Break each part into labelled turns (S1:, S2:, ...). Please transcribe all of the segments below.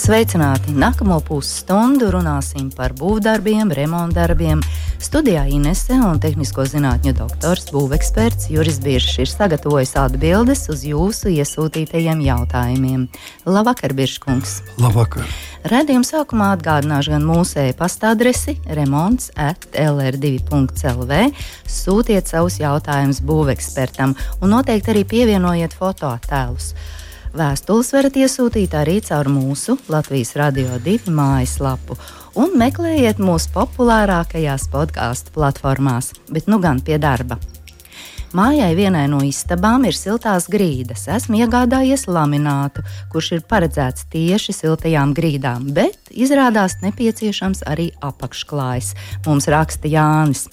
S1: Sveicināti! Nākamo pusstundu runāsim par būvdarbiem, remontdarbiem. Studijā Inese un tehnisko zinātņu doktors, būveksperts Juris Biršs ir sagatavojis atbildes uz jūsu iesūtītajiem jautājumiem. Labvakar, Birškungs!
S2: Labvakar!
S1: Radījuma sākumā atgādināšu gan mūsu e-pasta adresi remonds at lr2.lv. Sūtiet savus jautājumus būvekspertam un noteikti arī pievienojiet fotoattēlus. Vēstules varat iesūtīt arī caur mūsu Latvijas Radio 2 mājaslapu un meklējiet mūsu populārākajās podkāstu platformās, bet nu gan pie darba. Mājai vienai no istabām ir siltās grīdas. Esmu iegādājies laminātu, kurš ir paredzēts tieši siltajām grīdām, bet izrādās nepieciešams arī apakšklājs. Mums raksta Jānis.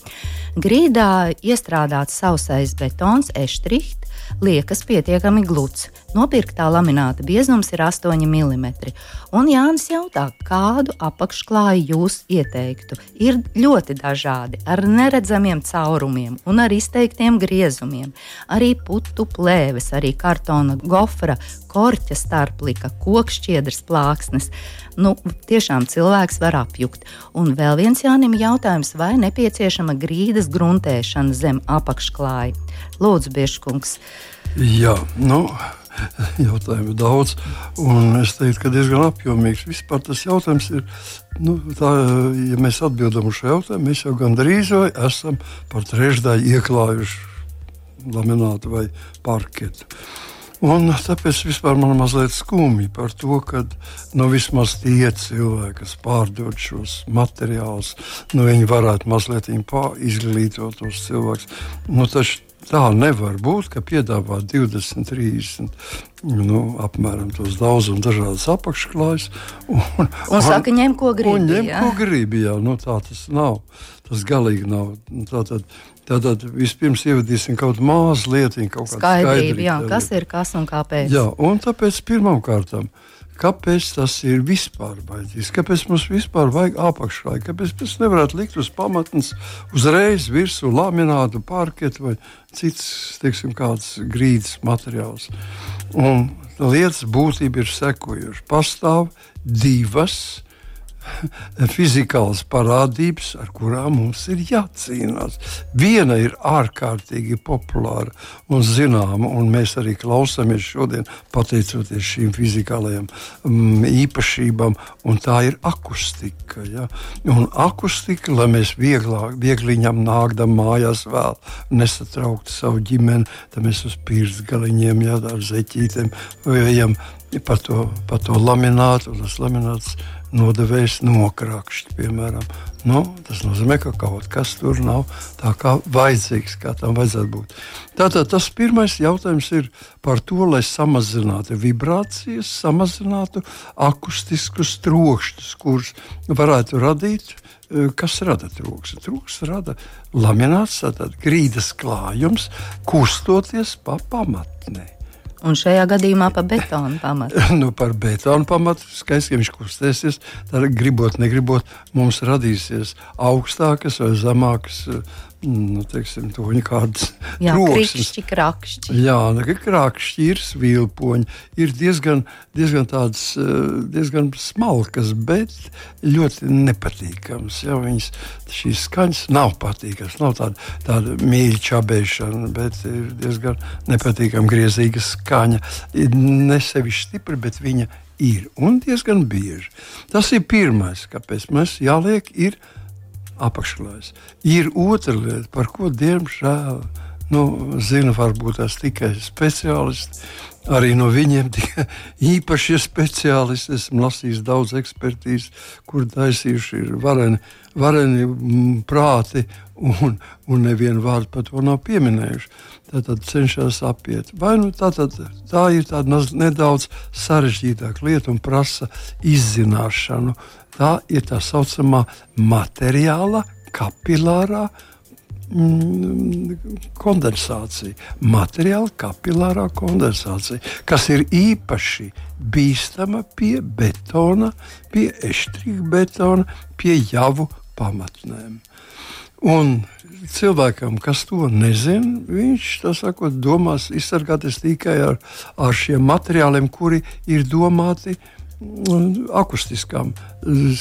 S1: Grīdā iestrādāts sausais betons, eštriht, liekas pietiekami gluds. Nopirktā lamināta biezums ir 8 mm. Un Jānis jautā, kādu apakšklāju jūs ieteiktu? Ir ļoti dažādi, ar neredzamiem caurumiem un ar izteiktiem griezumiem. Arī putu plēves, arī kartona gofra, korķa starplika, kokšķiedras plāksnes. Nu, tiešām cilvēks var apjukt. Un vēl viens Jānim jautājums, vai nepieciešama grīdas gruntēšana zem apakšklāja? Lūdzu, Bieškungs.
S2: Jā, nu, jautājumu daudz, un es teiktu, ka diezgan apjomīgs. Vispār tas jautājums ir, nu, tā, ja mēs atbildam uz šo jautājumu, mēs jau gandrīz vai esam par trešdaļu ieklājuši laminātu vai parketu. Un tāpēc man ir mazliet skumji par to, ka nu, vismaz tie cilvēki, kas pārdod šos materiālus, nu, viņi varētu mazliet izglītot tos cilvēkus. Nu, taču tā nevar būt, ka piedāvā 20, 30, nu, apmēram tos daudzumus, dažādas apakšklājas.
S1: Un, un, un saka, ņem, ko gribi.
S2: Un ņem, jā. ko gribi jā, nu, tā tas nav. Tas galīgi nav. Tātad, Tātad vispirms ievadīsim kaut lietiņu, kaut kādu
S1: skaidrību, jā, kas ir kas un kāpēc.
S2: Jā, un tāpēc pirmām kārtām, kāpēc tas ir vispār vajadzīgs? Kāpēc mums vispār vajag apakšklāju? Kāpēc mēs nevarētu likt uz pamatnes uzreiz virsū laminātu parketu vai cits, teiksim, kāds grīdas materiāls? Un lietas būtība ir sekojoša. Pastāv divas fizikālas parādības, ar kurām mums ir jācīnās. Viena ir ārkārtīgi populāra un zināma, un mēs arī klausāmies šodien, pateicoties šīm fizikālajām mm, īpašībām, un tā ir akustika. Ja? Un akustika, lai mēs vieglāk, viegliņam nākam mājās vēl, nesatrauktu savu ģimeni, tad mēs uz pīrāgs galiņiem, ja, ar zeķītēm, ejam par to, par to laminātu, un tas lamināts nodevējs nokrakšķi, piemēram. Nu, tas nozīmē, ka kaut kas tur nav tā kā vajadzīgs, kā tam vajadzētu būt. Tātad tas pirmais jautājums ir par to, lai samazinātu vibrācijas, samazinātu akustiskus trokšņus, kurus varētu radīt. E, kas rada trūksni? Trūksni rada lamināts, tātad grīdas klājums, kustoties pa pamatnei.
S1: Un šajā gadījumā par betonu pamatu.
S2: nu, par betonu pamatu skaidrs, ka viņš kustēsies. Tad, gribot, negribot, mums radīsies augstākas vai zemākas nu, teiksim, toņu kādas
S1: krākšķi, krākšķi.
S2: Jā, nu, krākšķi ir svilpoņi, ir diezgan, diezgan tādas, eh, diezgan smalkas, bet ļoti nepatīkamas. Jā, viņas, šīs skaņas nav patīkamas, nav tāda, tāda mīļa čabēšana, bet ir diezgan nepatīkama griezīga skaņa. Nesevišķi stipra, bet viņa ir un diezgan bieži. Tas ir pirmais, kāpēc mums jāliek ir apakšklājas. Ir otra lieta, par ko diemžēl nu, zina varbūt tās tikai speciālisti. Arī no viņiem tikai īpašie speciālisti. Esmu lasījis daudz ekspertīzes, kur taisījuši ir vareni, vareni mm, prāti, un, un nevienu vārdu par to nav pieminējuši. Tad cenšas apiet. Vai nu tā, tad, tā ir tāda nedaudz sarežģītāka lieta un prasa izzināšanu. Tā ir tā saucamā materiāla, kapilārā mm, kondensācija, materiāla kapilārā kondensācija, kas ir īpaši bīstama pie betona, pie eštrīga betona, pie javu pamatnēm. Un cilvēkam, kas to nezina, viņš sakot, domās izsargāties tikai ar, ar šiem materiāliem, kuri ir domāti mm, akustiskām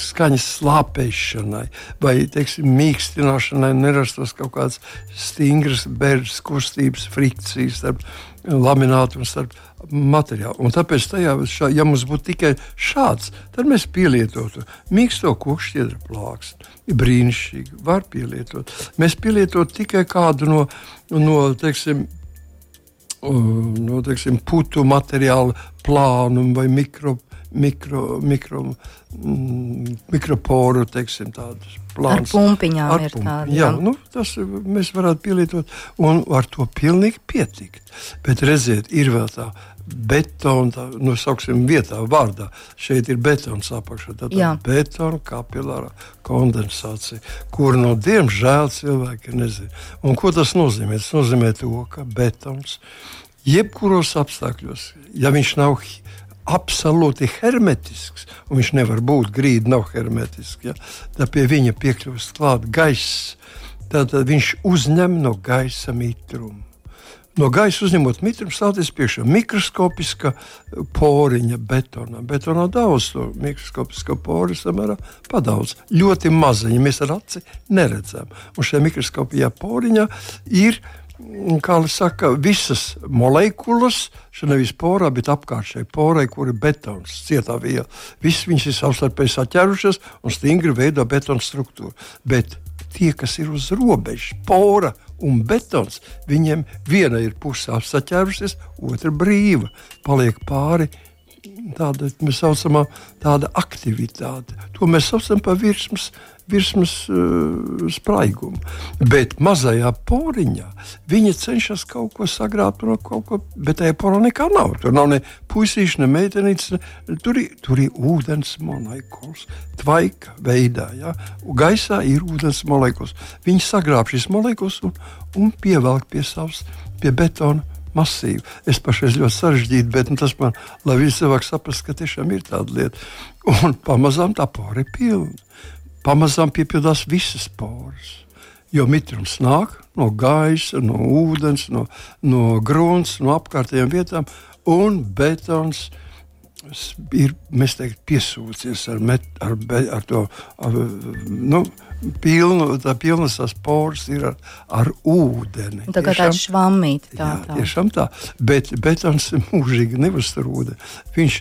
S2: skaņas slāpēšanai vai teiksim, mīkstināšanai, nerastos kaut kādas stingras bērnu kustības, frikcijas starp laminātu un starp materiālu. Un tāpēc, tajā, šā, ja mums būtu tikai šāds, tad mēs pielietotu mīksto kokšķiedra plāksni. Brīnišķīgi, var pielietot. Mēs pielietotu tikai kādu no, no teiksim, no, teiksim, putu materiāla plānu vai mikro, mikro, mikro, mm, mikroporu,
S1: plāns. Ar pumpiņām ar ir tāda.
S2: Jā, jā. Nu, tas mēs varētu pielietot, un ar to pilnīgi pietikt. Bet redziet, ir vēl tā betona, tā, nu, sauksim, vietā, vārdā. Šeit ir betons apakšā. Tā ir betona kapilāra kondensācija, kur no diemžēl cilvēki nezina. Un ko tas nozīmē? Tas nozīmē to, ka betons jebkuros apstākļos, ja viņš nav absolūti hermetisks, un viņš nevar būt grīda, nav hermetisks. Ja? Tad pie viņa piekļūst klāt gaiss. Tad viņš uzņem no gaisa mitrumu. No gaisa uzņemot mitrumu, stāties priekšā mikroskopiska poriņa betonā. Betonā daudz to mikroskopisko poru samērā padaudz. Ļoti maziņa mēs ar aci neredzam. Un šajā mikroskopijā poriņā ir ielikās kā lai saka, visas molekulas, šeit nevis porā, bet apkārt šai porai, kur ir betons, cietā viela. Visas viņas ir savstarpēji saķērušas un stingri veido betona struktūru. Bet tie, kas ir uz robežas, pora un betons, viņiem viena ir puse apsaķērusies, otra brīva. Paliek pāri tāda, mēs saucamā tāda aktivitāte. To mēs saucam par virsmas virsmas uh, spraigumu. Bet mazajā poriņā viņa cenšas kaut ko sagrābt no kaut ko, bet tajā porā nekā nav. Tur nav ne puisīša, ne meitenītes. Tur, tur ir ūdens molekulas, tvaika veidā. Ja? Gaisā ir ūdens molekulas. Viņi sagrāb šīs molekulas un, un pievelk pie savas, pie betona masīvu. Es pašreiz ļoti sarežģītu, bet nu, tas man, lai cilvēki saprastu, ka tiešām ir tāda lieta. Un pamazām tā pori ir pilna pamazām piepildās visas poras. Jo mitrums nāk no gaisa, no ūdens, no, no grunts, no apkārtējām vietām, un betons ir teiktu, piesūcies ar, met, ar, be, ar to ar, nu, pilnu, tā pilnas tās poras ir ar, ar ūdeni.
S1: Tā kā tāds švammīti.
S2: Tā, jā, tā. tiešām tā. Bet betons mūžīgi neuztur ūdeni. Viņš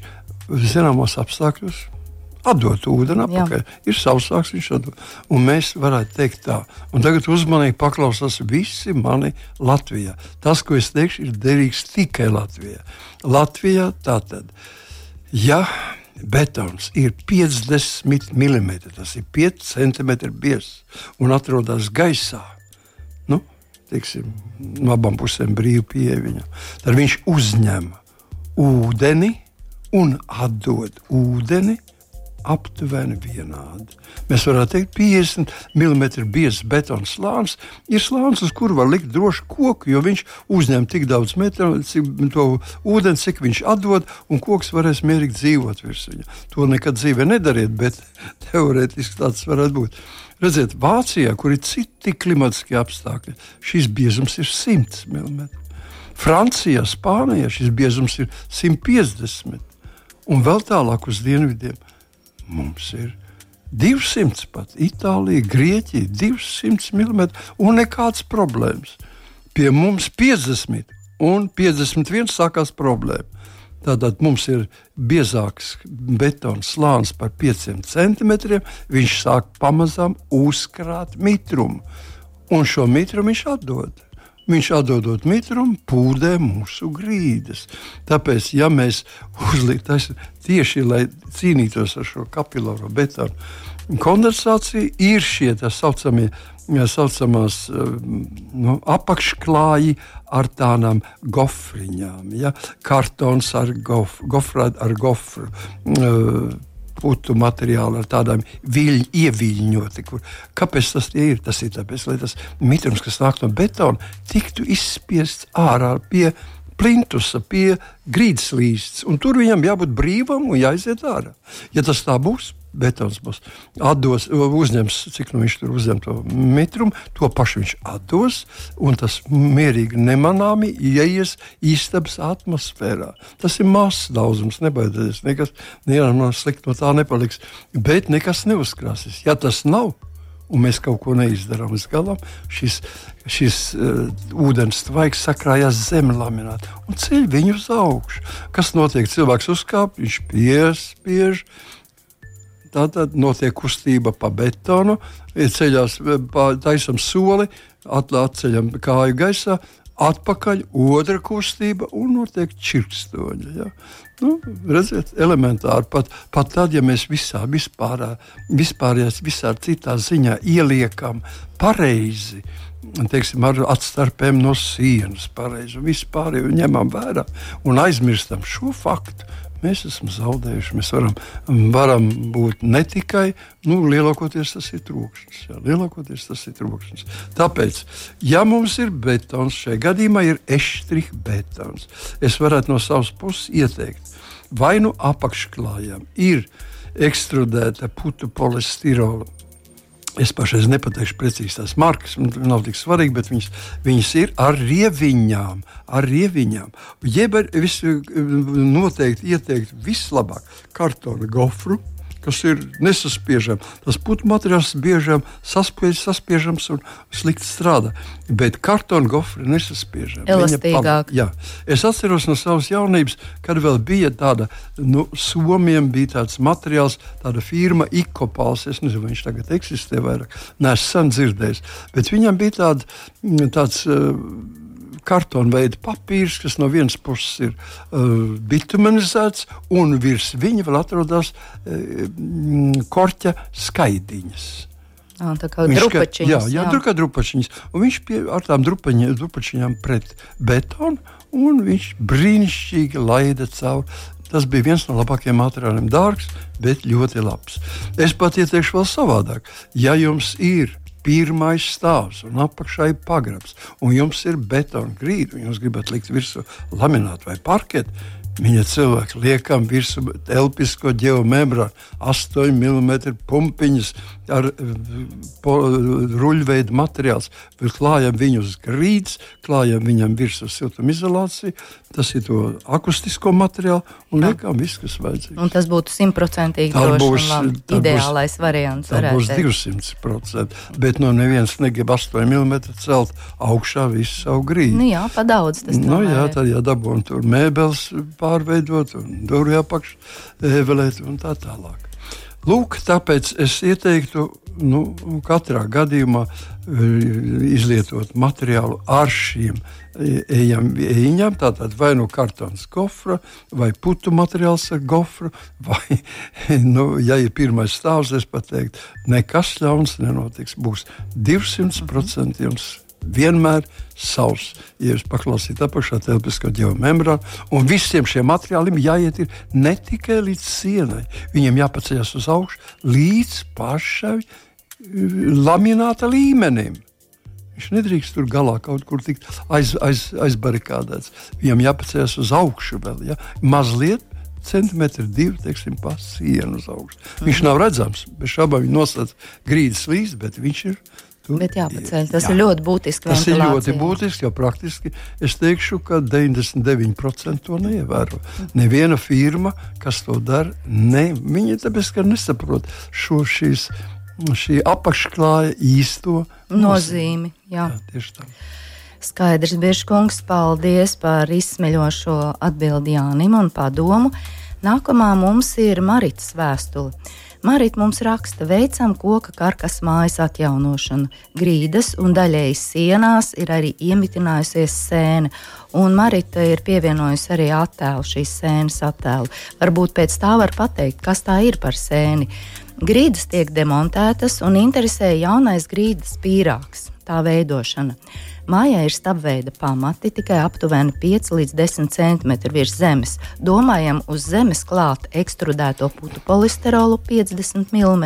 S2: zināmos apstākļos atdot ūdeni atpakaļ. Jā. Ir sausāks, viņš atdod. Un mēs varētu teikt tā. Un tagad uzmanīgi paklausās visi mani Latvijā. Tas, ko es teikšu, ir derīgs tikai Latvijā. Latvijā tātad, ja betons ir 50 mm, tas ir 5 cm biezs un atrodas gaisā, nu, teiksim, no abām pusēm brīvi pieeja viņam, tad viņš uzņem ūdeni un atdod ūdeni aptuveni vienādi. Mēs varētu teikt, 50 mm biezs betona slānis ir slānis, uz kuru var likt droši koku, jo viņš uzņem tik daudz metru, cik to ūdeni, cik viņš atdod, un koks varēs mierīgi dzīvot virs viņa. To nekad dzīvē nedariet, bet teorētiski tāds varētu būt. Redziet, Vācijā, kur ir citi klimatiskie apstākļi, šis biezums ir 100 mm. Francijā, Spānijā šis biezums ir 150 un vēl tālāk uz dienvidiem Mums ir 200 pat, Itālija, Grieķija 200 mm un nekādas problēmas. Pie mums 50 un 51 sākās problēma. Tātad mums ir biezāks betona slānis par 5 centimetriem. Viņš sāk pamazām uzkrāt mitrumu, un šo mitrumu viņš atdod. Viņš atdodot mitrumu, pūdē mūsu grīdas. Tāpēc, ja mēs uzliktu tieši lai cīnītos ar šo kapilāro betonu kondensāciju, ir šie tā saucamie. Tā saucamās nu, apakšklāji ar tādām gofriņām, ja? kartons ar, gof, gofrā, ar gofru, putu materiāli ar tādām viļņu, ieviļņoti. Kur, kāpēc tas ir? Tas ir tāpēc, lai tas mitrums, kas nāk no betona, tiktu izspiests ārā pie plintusa, pie grīdas līsts. Tur viņam jābūt brīvam un jāiziet ārā. Ja tas tā būs, betons būs atdos, uzņems, cik nu viņš tur uzņem to mitrumu, to pašu viņš atdos, un tas mierīgi nemanāmi ieies istabas atmosfērā. Tas ir mazs daudzums, nebaidieties, nekas no slikta no tā nepaliks, bet nekas neuzkrāsies. Ja tas nav, un mēs kaut ko neizdarām līdz galam, šis, šis uh, ūdens tvaiks sakrājās zem lamināt un ceļ viņu uz augšu. Kas notiek? Cilvēks uzkāp, viņš piespiež, Tātad notiek kustība pa betonu, ceļās, taisam soli, atceļam kāju gaisā, atpakaļ otra kustība un notiek čirkstoņa. Ja? Nu, redziet, elementāri pat, pat tad, ja mēs visā, vispārā, vispārējās, visā citā ziņā ieliekam pareizi. Teiksim, ar atstarpēm no sienas, pareizi, vispār ņemam vērā un aizmirstam šo faktu mēs esam zaudējuši. Mēs varam, varam būt ne tikai, nu, lielākoties tas ir trokšņs. Jā, lielākoties tas ir trokšņs. Tāpēc, ja mums ir betons, šajā gadījumā ir eštrih betons, es varētu no savas puses ieteikt, vai nu apakšklājam ir ekstrudēta putu polistirola Es pašai nepateikšu precīzi tās markas, nav tik svarīgi, bet viņas, viņas ir ar rieviņām. Ar rieviņām. Jeb visu noteikti ieteikt vislabāk kartona gofru kas ir nesaspiežams. Tas putekļu materiāls bieži saspiež, saspiežams un slikti strādā. Bet kartona gofra ir nesaspiežama.
S1: Elastīgāk.
S2: Jā. Es atceros no savas jaunības, kad vēl bija tāda, nu, Somijam bija tāds materiāls, tāda firma Ikopāls. Es nezinu, vai viņš tagad eksistē vairāk. Nē, es sen dzirdējis. Bet viņam bija tād, tāds. Uh, kartona veida papīrs, kas no vienas puses ir uh, bitumenizēts, un virs viņa vēl atrodas uh, korķa skaidiņas.
S1: À, tā kā drupačiņas.
S2: Jā, jā, jā. kā drupačiņas. Un viņš pie, ar tām drupačiņām pret betonu, un viņš brīnišķīgi laida cauri. Tas bija viens no labākajiem materiāliem. Dārgs, bet ļoti labs. Es pat ieteikšu vēl savādāk. Ja jums ir pirmais stāvs un apakšā ir pagrabs, un jums ir betona grīda, un jūs gribat likt virsū laminātu vai parketu, Viņa cilvēki liekam virsū telpisko geomembrānu, 8 mm pumpiņas ar ruļveida materiāls. Klājam viņu uz grīdas, klājam viņam virsū siltumizolāciju, tas ir to akustisko materiālu un liekam viss, kas vajadzīgs.
S1: Un tas būtu simtprocentīgi ideālais
S2: būs,
S1: variants.
S2: Tā būs 200%, bet no neviens negrib 8 mm celt augšā visu savu grīdu.
S1: Nu jā, pa daudz tas
S2: nu, jā, tad jādabūna tur mēbeles pārveidot, un durvju apakšvelēt un tā tālāk. Lūk, tāpēc es ieteiktu nu, katrā gadījumā e, izlietot materiālu ar šīm ejiņām. Tātad vai nu kartons gofra, vai putu materiāls ar gofru, vai, nu, ja ir pirmais stāvs, es pateiktu, nekas ļauns nenotiks. Būs 200% jums vienmēr savs. Ja jūs paklausīsiet apakšā telpiskā geomembrāna, un visiem šiem materiāliem jāiet ne tikai līdz sienai, viņiem jāpaceļas uz augšu līdz pašai eh, lamināta līmenim. Viņš nedrīkst tur galā kaut kur tikt aiz, aiz, aizbarikādēts. Viņam jāpaceļas uz augšu vēl, ja? mazliet centimetri, divi teiksim, pa sienu uz augšu. Viņš nav redzams, bez šaubām viņš nosacīts grīdas līdzi, bet viņš ir
S1: Tur, Bet jāpaceļ. Tas jā. ir ļoti būtiski.
S2: Tas ir ļoti būtiski, jo praktiski es teikšu, ka 99% to neievēro. Neviena firma, kas to dara, ne, viņi tāpēc, nesaprot šo šīs, šī apakšklāja īsto
S1: nozīmi. Jā. Jā, tieši tā. Skaidrs, Biržkungs, paldies par izsmeļošo atbildi Jānim un padomu. Nākamā mums ir Marits vēstule. Marīt mums raksta, veicam koka karkas mājas atjaunošanu. Grīdas un daļēji sienās ir arī iemitinājusies sēne, un Marita ir pievienojusi arī attēlu, šīs sēnes attēlu. Varbūt pēc tā var pateikt, kas tā ir par sēni. Grīdas tiek demontētas un interesē jaunais grīdas pīrāgs, tā veidošana. Mājā ir stabveida pamati, tikai aptuveni 5 līdz 10 cm virs zemes. Domājam uz zemes klāt ekstrudēto putu polisterolu 50 mm,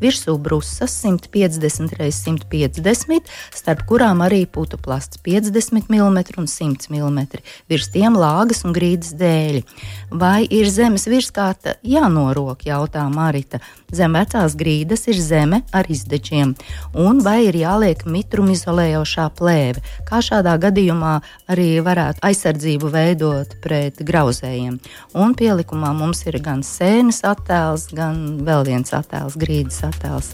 S1: virsū brusas 150 x 150, starp kurām arī putu plasts 50 mm un 100 mm, virs tiem lāgas un grīdas dēļi. Vai ir zemes virskārta jānorok, jautā Marita. Zem vecās grīdas ir zeme ar izdečiem, un vai ir jāliek mitrumizolējošā plēve, kā šādā gadījumā arī varētu aizsardzību veidot pret grauzējiem. Un pielikumā mums ir gan sēnes attēls, gan vēl viens attēls, grīdas attēls.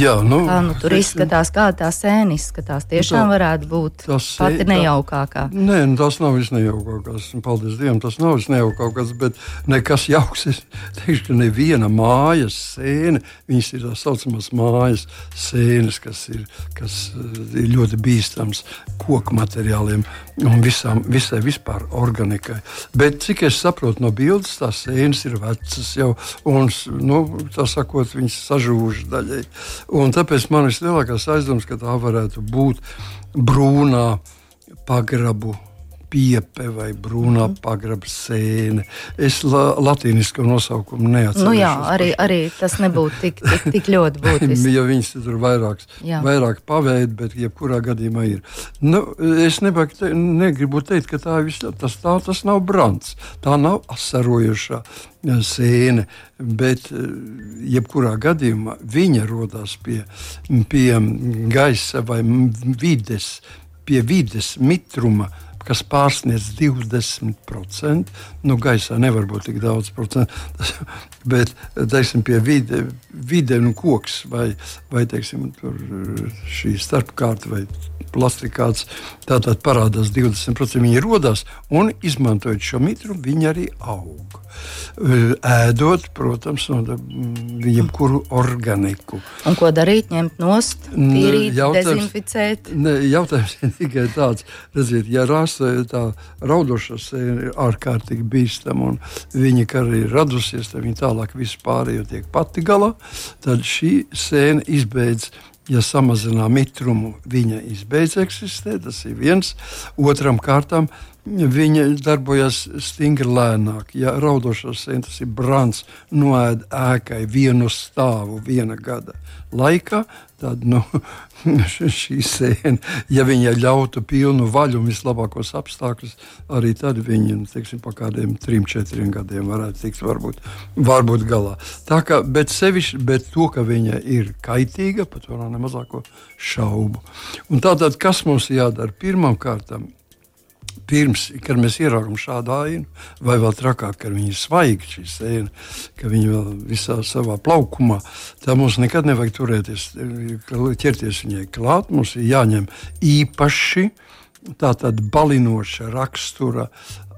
S2: Jā, nu,
S1: kā nu, tur es, izskatās, kā tā sēne izskatās. Tiešām tā, varētu būt pati nejaukākā.
S2: Tā, nē, nu, tas nav visnejaukākās. Paldies Dievam, tas nav visnejaukākās, bet nekas jauks. Es teikšu, ka neviena mājas sēne, viņas ir tā saucamās mājas sēnes, kas ir, kas eh, ir ļoti bīstams koku materiāliem un visām, visai vispār organikai. Bet cik es saprotu no bildes, tās sēnes ir vecas jau, un nu, tā sakot, viņas sažūžas daļai. Un tāpēc man ir lielākais aizdoms, ka tā varētu būt brūnā pagrabu piepe vai brūnā mm. pagraba sēne. Es la, latīnisko nosaukumu neatceros.
S1: Nu jā, arī, arī tas nebūtu tik, tik, tik ļoti būtiski.
S2: ja viņas tur vairāks, vairāk paveid, bet jebkurā gadījumā ir. Nu, es nebāk, te, negribu teikt, ka tā ir tas, tā, tas nav brants. Tā nav asarojošā sēne, bet jebkurā gadījumā viņa rodas pie, pie gaisa vai vides, pie vides mitruma kas pārsniedz 20%. Nu, gaisā nevar būt tik daudz procentu, bet teiksim, pie vide, vide un koks vai, vai teiksim, šī starpkārta vai plastikāts, tātad parādās 20%. Viņi rodas un izmantojot šo mitru, viņi arī aug ēdot, protams, no jebkuru organiku.
S1: Un ko darīt? Ņemt nost, tīrīt, jautājums, dezinficēt?
S2: Ne, jautājums ir tikai tāds, redziet, ja rasa tā raudoša sēne ir ārkārtīgi bīstama un viņa arī radusies, tad viņa tālāk vispārējo tiek pati galā, tad šī sēne izbeidz ja samazinā mitrumu, viņa izbeidz eksistēt. Tas ir viens. Otram kārtam Viņa darbojas stingri lēnāk. Ja raudošais centrs ir brāns, noēd ēkai vienu stāvu viena gada laikā, tad nu, šī sēne, ja viņa ļautu pilnu vaļu un vislabākos apstākļus, arī tad viņa nu, teiksim, pa kādiem trim, četriem gadiem varētu tikt varbūt, varbūt galā. Tā kā, bet, sevišķi, bet to, ka viņa ir kaitīga, pat vēl nav ne mazāko šaubu. Un tātad, kas mums jādara? Pirmām kārtām pirms, kad mēs ieraugām šādu ainu, vai vēl trakāk, kad viņi ir svaigi, šī sēne, ka viņi vēl visā savā plaukumā, tad mums nekad nevajag turēties, ķerties viņai klāt. Mums ir jāņem īpaši tātad balinoša rakstura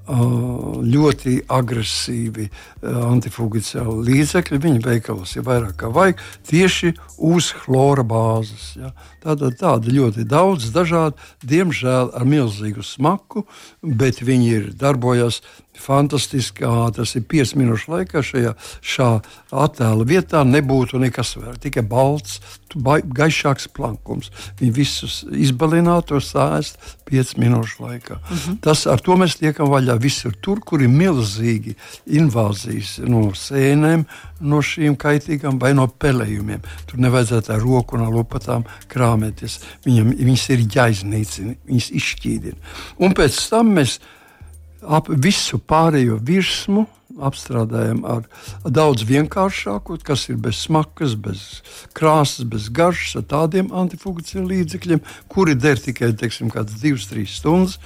S2: ļoti agresīvi antifugiciāli līdzekļi. Viņa veikalos ir vairāk kā vajag tieši uz chlora bāzes. Ja. Tātad tāda ļoti daudz dažādu, diemžēl ar milzīgu smaku, bet viņi ir darbojas fantastiski. Tas ir 5 minūšu laikā šajā attēla vietā nebūtu nekas vairāk. Tikai balts, gaišāks plankums. Viņi visus izbalinātu, sēst 5 minūšu laikā. Mhm. -huh. Tas ar to mēs tiekam vaļā visur tur, kur ir milzīgi invāzijas no sēnēm, no šīm kaitīgām vai no pelējumiem. Tur nevajadzētu ar roku un lupatām krāpēties. Viņam, viņas ir jāiznīcina, viņas izšķīdina. Un pēc tam mēs ap visu pārējo virsmu apstrādājam ar daudz vienkāršāku, kas ir bez smakas, bez krāsas, bez garšas, ar tādiem antifugiciju līdzekļiem, kuri der tikai teiksim, 2-3 stundas,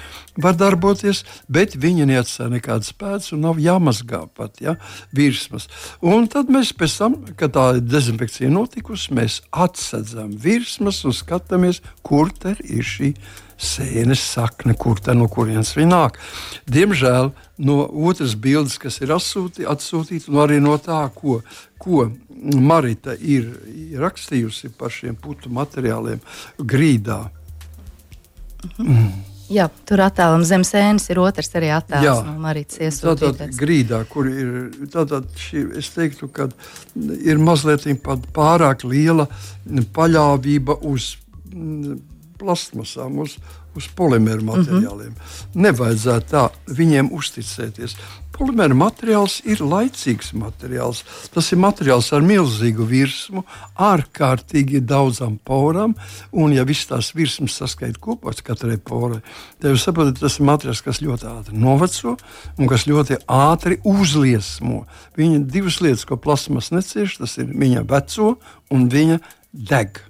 S2: var darboties, bet viņi neatstāja nekādas pēdas un nav jāmazgā pat ja, virsmas. Un tad mēs pēc tam, kad tā dezinfekcija notikusi, mēs atsedzam virsmas un skatāmies, kur ir šī sēnes sakne, kur tā no kurienes viņa nāk. Diemžēl no otras bildes, kas ir atsūtīta, un arī no tā, ko, ko Marita ir rakstījusi par šiem putu materiāliem grīdā.
S1: Mm. Jā, tur attēlam zem sēnes ir otrs arī attēls Jā, no Marijas iesūtītas.
S2: Tātad grīdā, kur ir, tātad šī, es teiktu, ka ir mazliet pārāk liela paļāvība uz plasmasām, uz, uz polimēru materiāliem. Mm -hmm. Nevajadzētu tā viņiem uzticēties. Polimēra materiāls ir laicīgs materiāls. Tas ir materiāls ar milzīgu virsmu, ārkārtīgi daudzām porām. Un, ja visas tās virsmas saskaitīt kopā katrai porai, tad jūs saprotat, tas ir materiāls, kas ļoti ātri noveco un kas ļoti ātri uzliesmo. Viņa divas lietas, ko plasmas necieš, tas ir viņa veco un viņa deg.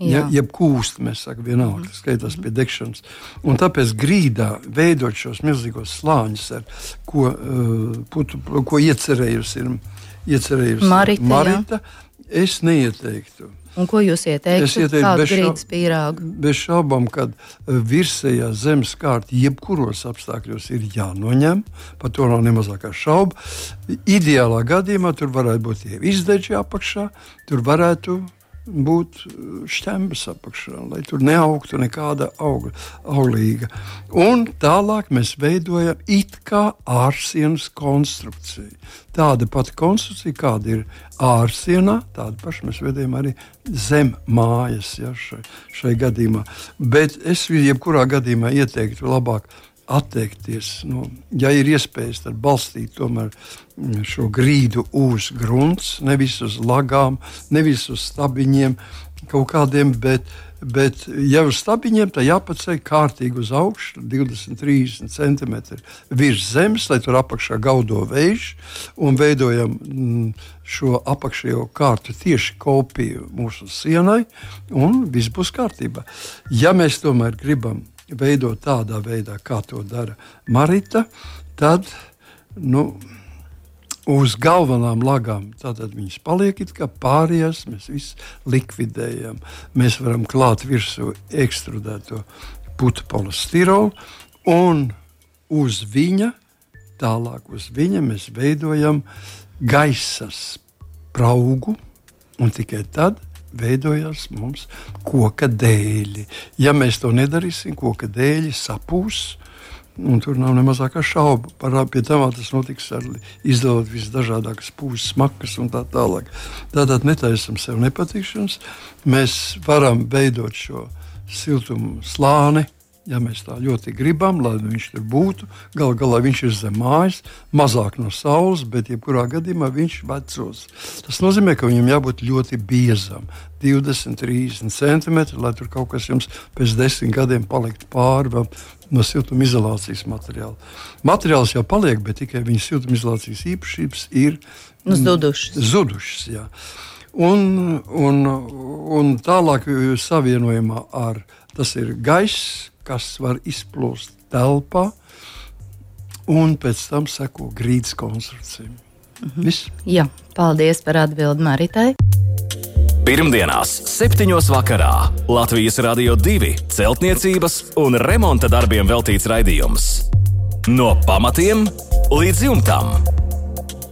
S2: Ja, jeb kūst, mēs sakām, vienalga, tas skaitās pie degšanas. Un tāpēc grīdā veidot šos milzīgos slāņus, ar ko, uh, putu, ko iecerējusi, ir iecerējusi
S1: Marita,
S2: Marita es neieteiktu.
S1: Un ko jūs ieteiktu?
S2: Es ieteiktu bez, šau,
S1: pīrāgu?
S2: bez šaubām, ka virsējā zemes kārta jebkuros apstākļos ir jānoņem. Par to nav ne mazākā šauba. Ideālā gadījumā tur varētu būt izdeģi apakšā, tur varētu būt šķembas apakšā, lai tur neaugtu nekāda auga, auglīga. Un tālāk mēs veidojam it kā ārsienas konstrukciju. Tāda pati konstrukcija, kāda ir ārsienā, tādu pašu mēs veidojam arī zem mājas ja, šai, šai gadījumā. Bet es jebkurā gadījumā ieteiktu labāk atteikties. Nu, ja ir iespējas, tad balstīt tomēr šo grīdu uz grunts, nevis uz lagām, nevis uz stabiņiem kaut kādiem, bet, bet ja uz stabiņiem, tad jāpaceļ kārtīgi uz augšu, 20, 30 centimetri virs zemes, lai tur apakšā gaudo vējš un veidojam mm, šo apakšējo kārtu tieši kopiju mūsu sienai, un viss būs kārtībā. Ja mēs tomēr gribam veidot tādā veidā, kā to dara Marita, tad nu, uz galvenām lagām viņas paliek kā pārējās, mēs visu likvidējam. Mēs varam klāt virsū ekstrudēto putu polistirolu un uz viņa, tālāk uz viņa mēs veidojam gaisas praugu un tikai tad veidojās mums koka dēļi. Ja mēs to nedarīsim, koka dēļi sapūs. Un tur nav ne mazākā šauba. Par pie tam tas notiks ar izdevot visdažādākas pūles, smakas un tā tālāk. Tātad netaisam sev nepatikšanas. Mēs varam veidot šo siltumu slāni, ja mēs tā ļoti gribam, lai viņš tur būtu. Galu galā viņš ir zem mājas, mazāk no saules, bet jebkurā gadījumā viņš vecos. Tas nozīmē, ka viņam jābūt ļoti biezam, 20, 30 centimetri, lai tur kaut kas jums pēc desmit gadiem paliktu pāri. No siltumizolācijas materiāla. Materiāls jau paliek, bet tikai viņa siltumizolācijas īpašības ir
S1: nu, zudušas.
S2: zudušas jā. Un, un, un tālāk savienojumā ar tas ir gaiss, kas var izplūst telpā, un pēc tam seko grīdas konstrukcija. Mhm. Viss?
S1: Jā, paldies par atbildi Maritai.
S3: Pirmdienās, 7. vakarā Latvijas Rādio 2 celtniecības un remonta darbiem veltīts raidījums. No pamatiem līdz jumtam.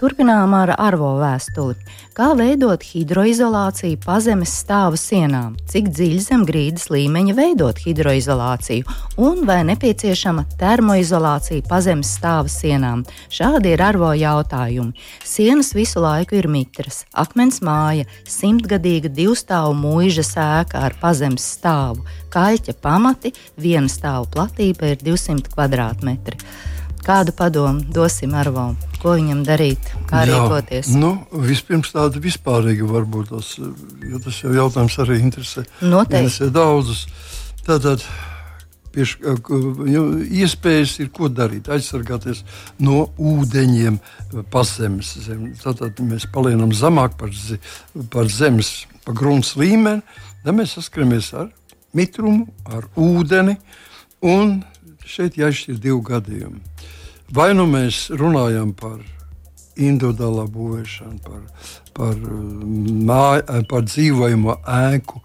S1: Turpinām ar arvo vēstuli. Kā veidot hidroizolāciju pazemes stāvu sienām? Cik dziļi zem grīdas līmeņa veidot hidroizolāciju? Un vai nepieciešama termoizolācija pazemes stāvu sienām? Šādi ir arvo jautājumi. Sienas visu laiku ir mitras, akmens māja, simtgadīga divstāvu mūža sēka ar pazemes stāvu, kaļķa pamati, viena stāvu platība ir 200 km2. Kādu padomu dosim Arvam? Ko viņam darīt, kā Jā, rīkoties?
S2: Nu, vispirms tāda vispārīga varbūt tas, jo tas jau jautājums arī interesē.
S1: Noteikti.
S2: Interesē daudzus. Tātad pieš, iespējas ir ko darīt. Aizsargāties no ūdeņiem, pazemes. Zem. Tātad mēs palienam zemāk par, zi, par zemes, par grunts līmeni. Tad mēs saskaramies ar mitrumu, ar ūdeni. Un šeit jāizšķir divi gadījumi. Vai nu mēs runājam par individuālā būvēšanu, par, par, māj, par dzīvojumu ēku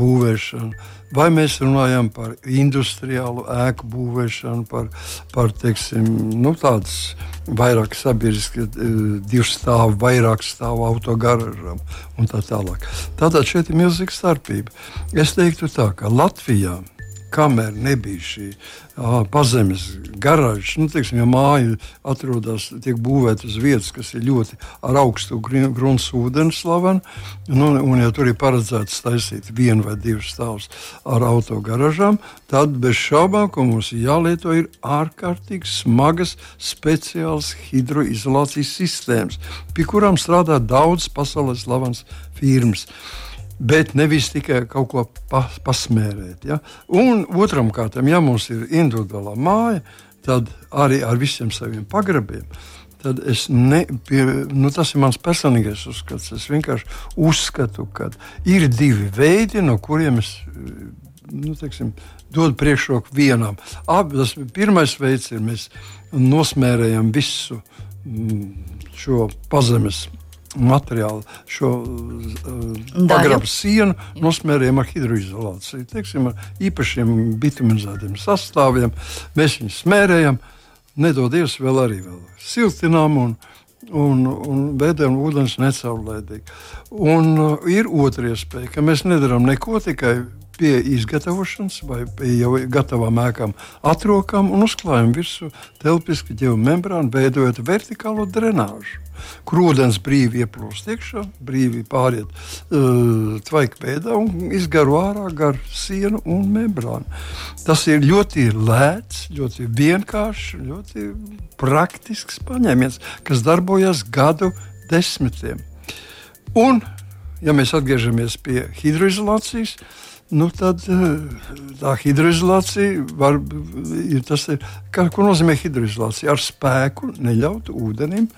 S2: būvēšanu, vai mēs runājam par industriālu ēku būvēšanu, par, par teiksim, nu, tādas vairāk sabiedriski divu stāvu, vairāk stāvu autogaražām un tā tālāk. Tātad šeit ir milzīga starpība. Es teiktu tā, ka Latvijā kamēr nebija šī uh, pazemes garāžas, nu, teiksim, ja māja atrodas, tiek būvēta uz vietas, kas ir ļoti ar augstu grunts ūdeni slavena, nu, un ja tur ir paredzēts taisīt vienu vai divus stāvus ar autogaražām, tad bez šaubām, ka mums ir jālieto ir ārkārtīgi smagas speciālas hidroizolācijas sistēmas, pie kurām strādā daudz pasaules slavenas firmas bet nevis tikai kaut ko pa, pasmērēt. Ja? Un otram kārtam, ja mums ir individuālā māja, tad arī ar visiem saviem pagrabiem. Tad es ne, pie, nu, tas ir mans personīgais uzskats. Es vienkārši uzskatu, ka ir divi veidi, no kuriem es nu, teiksim, dodu priekšroku vienam. Ab, tas pirmais veids ir, mēs nosmērējam visu mm, šo pazemes materiālu, šo uh, pagrabu sienu nosmērējam ar hidroizolāciju. Teiksim, ar īpašiem bituminizētiem sastāviem mēs viņus smērējam, nedodies vēl arī vēl siltinām un, un, un veidojam ūdens necaurlaidīgi. Un uh, ir otra iespēja, ka mēs nedarām neko tikai pie izgatavošanas vai jau gatavām ēkām atrokam un uzklājam virsmu telpisku ģeomembrānu, veidojot vertikālo drenāžu kur ūdens brīvi ieplūst iekšā, brīvi pāriet uh, tvaika veidā un izgaro ārā gar sienu un membrānu. Tas ir ļoti lēts, ļoti vienkāršs, ļoti praktisks paņēmiens, kas darbojas gadu desmitiem. Un, ja mēs atgriežamies pie hidroizolācijas, nu, tad eh, tā hidroizolācija var, ir tas, ir, kā, ko nozīmē hidroizolācija. Ar spēku neļaut ūdenim.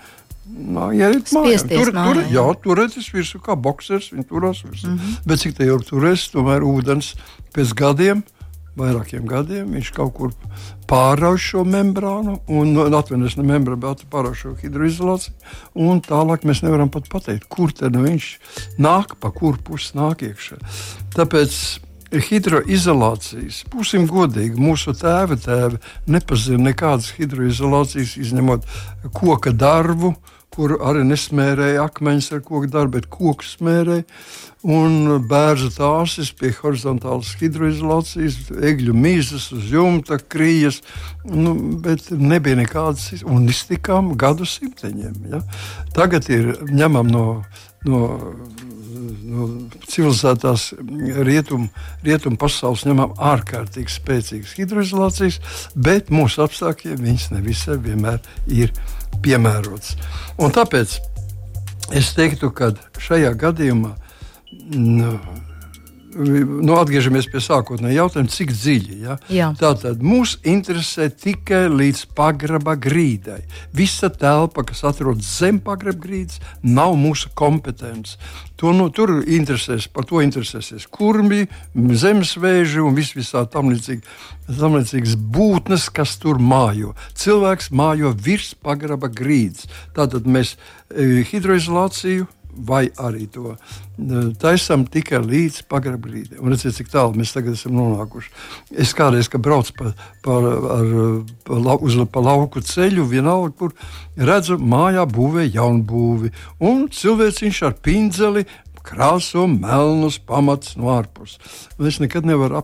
S2: Nā, ja mājā, tur, tur, jā, turēties virsū kā boxers, viņi turās virsū. Mm -hmm. Bet cik tā jau turēs, tomēr ūdens pēc gadiem vairākiem gadiem. Viņš kaut kur pārauž šo membrānu, un nu, atvainojas ne membrānu, bet pārauž šo hidroizolāciju. Tālāk mēs nevaram pat pateikt, kur tad nu viņš nāk, pa kuru pusi nāk iekšā. Tāpēc hidroizolācijas, būsim godīgi, mūsu tēva tēvi nepazina nekādas hidroizolācijas, izņemot koka darbu kur arī nesmērēja akmeņus ar koku darbu, bet koku smērēja. Un bērnu tāsis pie horizontālas hidroizolācijas, egļu mīzes uz jumta, krījas, nu, bet nebija nekādas, un iztikām gadu simteņiem. Ja? Tagad ir ņemam no, no no civilizētās rietumu rietum pasaules ņemam ārkārtīgi spēcīgas hidroizolācijas, bet mūsu apstākļiem viņas nevisai vienmēr ir piemērots. Un tāpēc es teiktu, ka šajā gadījumā. Nu, nu, atgriežamies pie sākotnējā jautājuma, cik dziļi. Ja? Jā. Tātad mūs interesē tikai līdz pagraba grīdai. Visa telpa, kas atrodas zem pagraba grīdas, nav mūsu kompetence. To, nu, tur interesēs, par to interesēsies kurmi, zemesvēži un vis visā tam līdzīgas būtnes, kas tur mājo. Cilvēks mājo virs pagraba grīdas. Tātad mēs e, hidroizolāciju vai arī to taisām tikai līdz pagrabrīdē. Un redziet, cik tālu mēs tagad esam nonākuši. Es kādreiz, kad braucu pa, pa, ar, pa, uz, pa lauku ceļu, vienalga, kur redzu, mājā būvē jaunbūvi, un cilvēciņš ar pindzeli krāso melnus pamatus no ārpuses. Es nekad nevaru,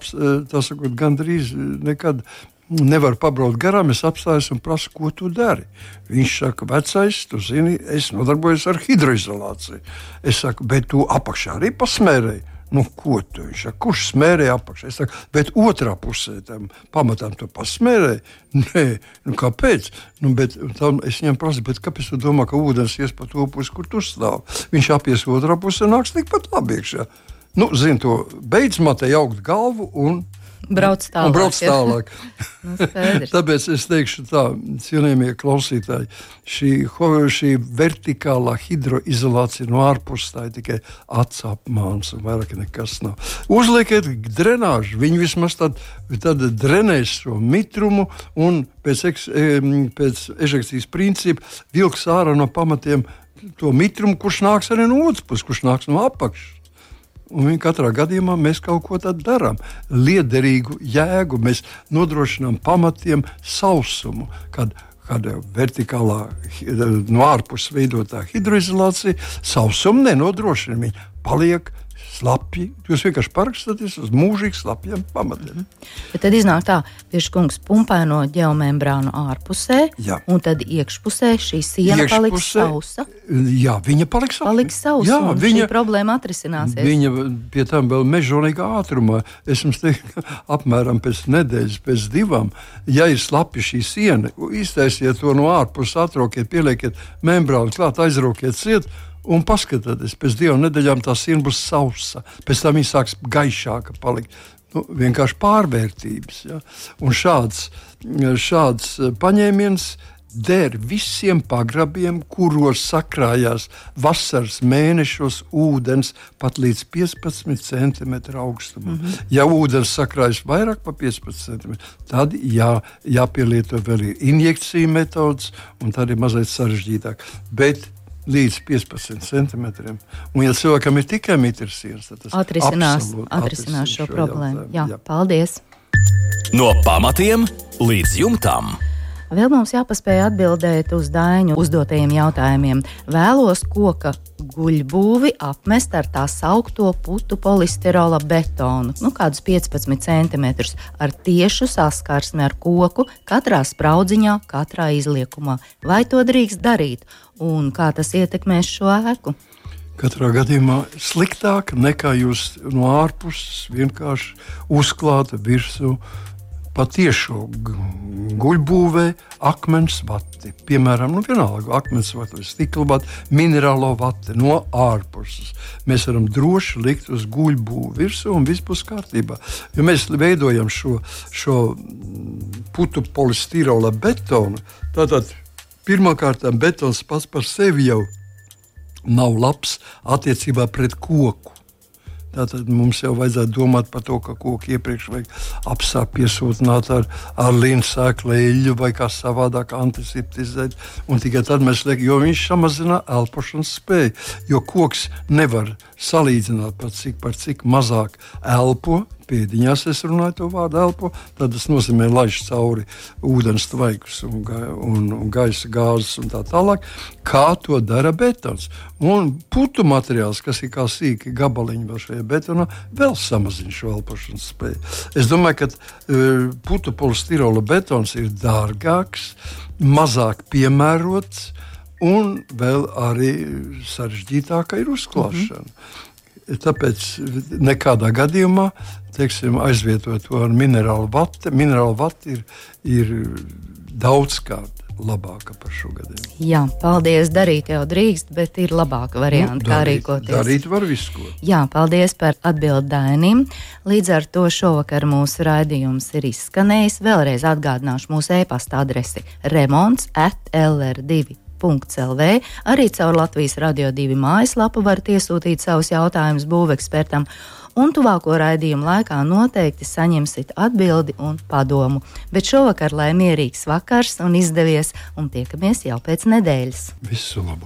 S2: tā sakot, gandrīz nekad nevar pabraukt garām, es apstājos un prasu, ko tu dari. Viņš saka, vecais, tu zini, es nodarbojos ar hidroizolāciju. Es saku, bet tu apakšā arī pasmērēji. Nu, ko tu viņš saka? Kurš smērēja apakšā? Es saku, bet otrā pusē tam pamatam tu pasmērēji. Nē, nu, kāpēc? Nu, bet, es viņam prasu, kāpēc tu domā, ka ūdens ies pa to pusi, kur tu stāv? Viņš apies otrā pusē, nāks tikpat labi iekšā. Nu, zini, to beidz matē augt galvu un
S1: brauc tālāk.
S2: Brauc tālāk. nu, Tāpēc es teikšu, tā, cienījamie klausītāji, šī, šī vertikālā hidroizolācija no ārpuses tā ir tikai atsapmāns un vairāk nekas nav. Uzliekiet drenāžu, viņi vismaz tad, tad drenēs šo mitrumu un pēc, eks, pēc ežekcijas principa vilks ārā no pamatiem to mitrumu, kurš nāks arī no otras puses, kurš nāks no apakšas. Un katrā gadījumā mēs kaut ko tādu darām. Liederīgu jēgu mēs nodrošinām pamatiem sausumu. Kad kāda vertikālā, no ārpuses veidotā hidroizolācija sausumu nenodrošina. Viņa paliek slapji. Jūs vienkārši parakstāties uz mūžīgi slapjiem pamatiem. Mm
S1: -hmm. Bet tad iznāk tā, ka kungs pumpēno ģeomembrānu ārpusē, jā. un tad iekšpusē šī siena iekšpusē, paliks sausa.
S2: Jā, viņa paliks sausa.
S1: Paliks sausa jā, viņa problēma atrisināsies.
S2: Viņa pie tam vēl mežonīgā ātrumā. Es jums teiktu, apmēram pēc nedēļas, pēc divām, ja ir slapja šī siena, iztaisiet to no ārpuses, atrokiet, pieliekiet membrānu klāt, aizrokiet ciet Un paskatieties, pēc divām nedēļām tā siena būs sausa, pēc tam viņa sāks gaišāka palikt. Nu, vienkārši pārvērtības. Ja? Un šāds, šāds paņēmiens der visiem pagrabiem, kuros sakrājās vasaras mēnešos ūdens pat līdz 15 cm augstumam. Mm -hmm. Ja ūdens sakrājas vairāk par 15 cm, tad jā, jāpielieto vēl injekciju metodas, un tad ir mazliet sarežģītāk. Bet līdz 15 centimetriem. Un, ja cilvēkam ir tikai mitrs sirds, tad tas
S1: atrisinās, atrisinās šo, šo problēmu. Jā, jā, paldies!
S3: No pamatiem līdz jumtam.
S1: Vēl mums jāpaspēj atbildēt uz Dāņu uzdotajiem jautājumiem. Vēlos koka guļbūvi apmest ar tā saucamo putu polistirola betonu, nu, kādus 15 cm, ar tiešu saskarsmi ar koku, katrā spraudziņā, katrā izliekumā. Vai to drīkst darīt un kā tas ietekmēs šo ēku?
S2: Katrā gadījumā sliktāk nekā jūs no ārpuses vienkārši uzklāta virsū patiešo guļbūvē akmens vati. Piemēram, nu, vienalga akmens vati vai stikla vati, minerālo vati no ārpuses. Mēs varam droši likt uz guļbūvu virsmu un viss būs kārtībā. Ja mēs veidojam šo, šo putu polistirola betonu, tad pirmkārt betons pats par sevi jau nav labs attiecībā pret koku. Tātad mums jau vajadzētu domāt par to, ka koku iepriekš vajag apsākt, piesūtināt ar, ar eļļu vai kā savādāk antiseptizēt. Tikai tad mēs liekam, jo viņš samazina elpošanas spēju. Jo koks nevar salīdzināt par cik, par cik mazāk elpo, pēdiņās es runāju to vārdu elpo, tad tas nozīmē laiž cauri ūdens tvaikus un, un, un gaisa gāzes un tā tālāk, kā to dara betons. Un putu materiāls, kas ir kā sīki gabaliņi vēl šajā betonā, vēl samazina šo elpošanas spēju. Es domāju, ka uh, putu polistirola betons ir dārgāks, mazāk piemērots un vēl arī sarežģītāka ir uzklāšana. Mm -hmm. Tāpēc nekādā gadījumā teiksim, aizvietot to ar minerālu vatu. Minerāla vata ir, ir daudzkārt labāka par šo gadījumu.
S1: Jā, paldies. Darīt jau drīkst, bet ir labāka varianta, nu, darīt, kā rīkoties.
S2: Darīt var visu, ko.
S1: Jā, paldies par atbildi Dainim. Līdz ar to šovakar mūsu raidījums ir izskanējis. Vēlreiz atgādināšu mūsu e-pasta adresi remonds at lr2 LV. Arī caur Latvijas radio divi mājaslapu varat iesūtīt savus jautājumus būvekspertam, un tuvāko raidījumu laikā noteikti saņemsiet atbildi un padomu. Bet šovakar lai mierīgs vakars un izdevies, un tiekamies jau pēc nedēļas.
S2: Visu labu!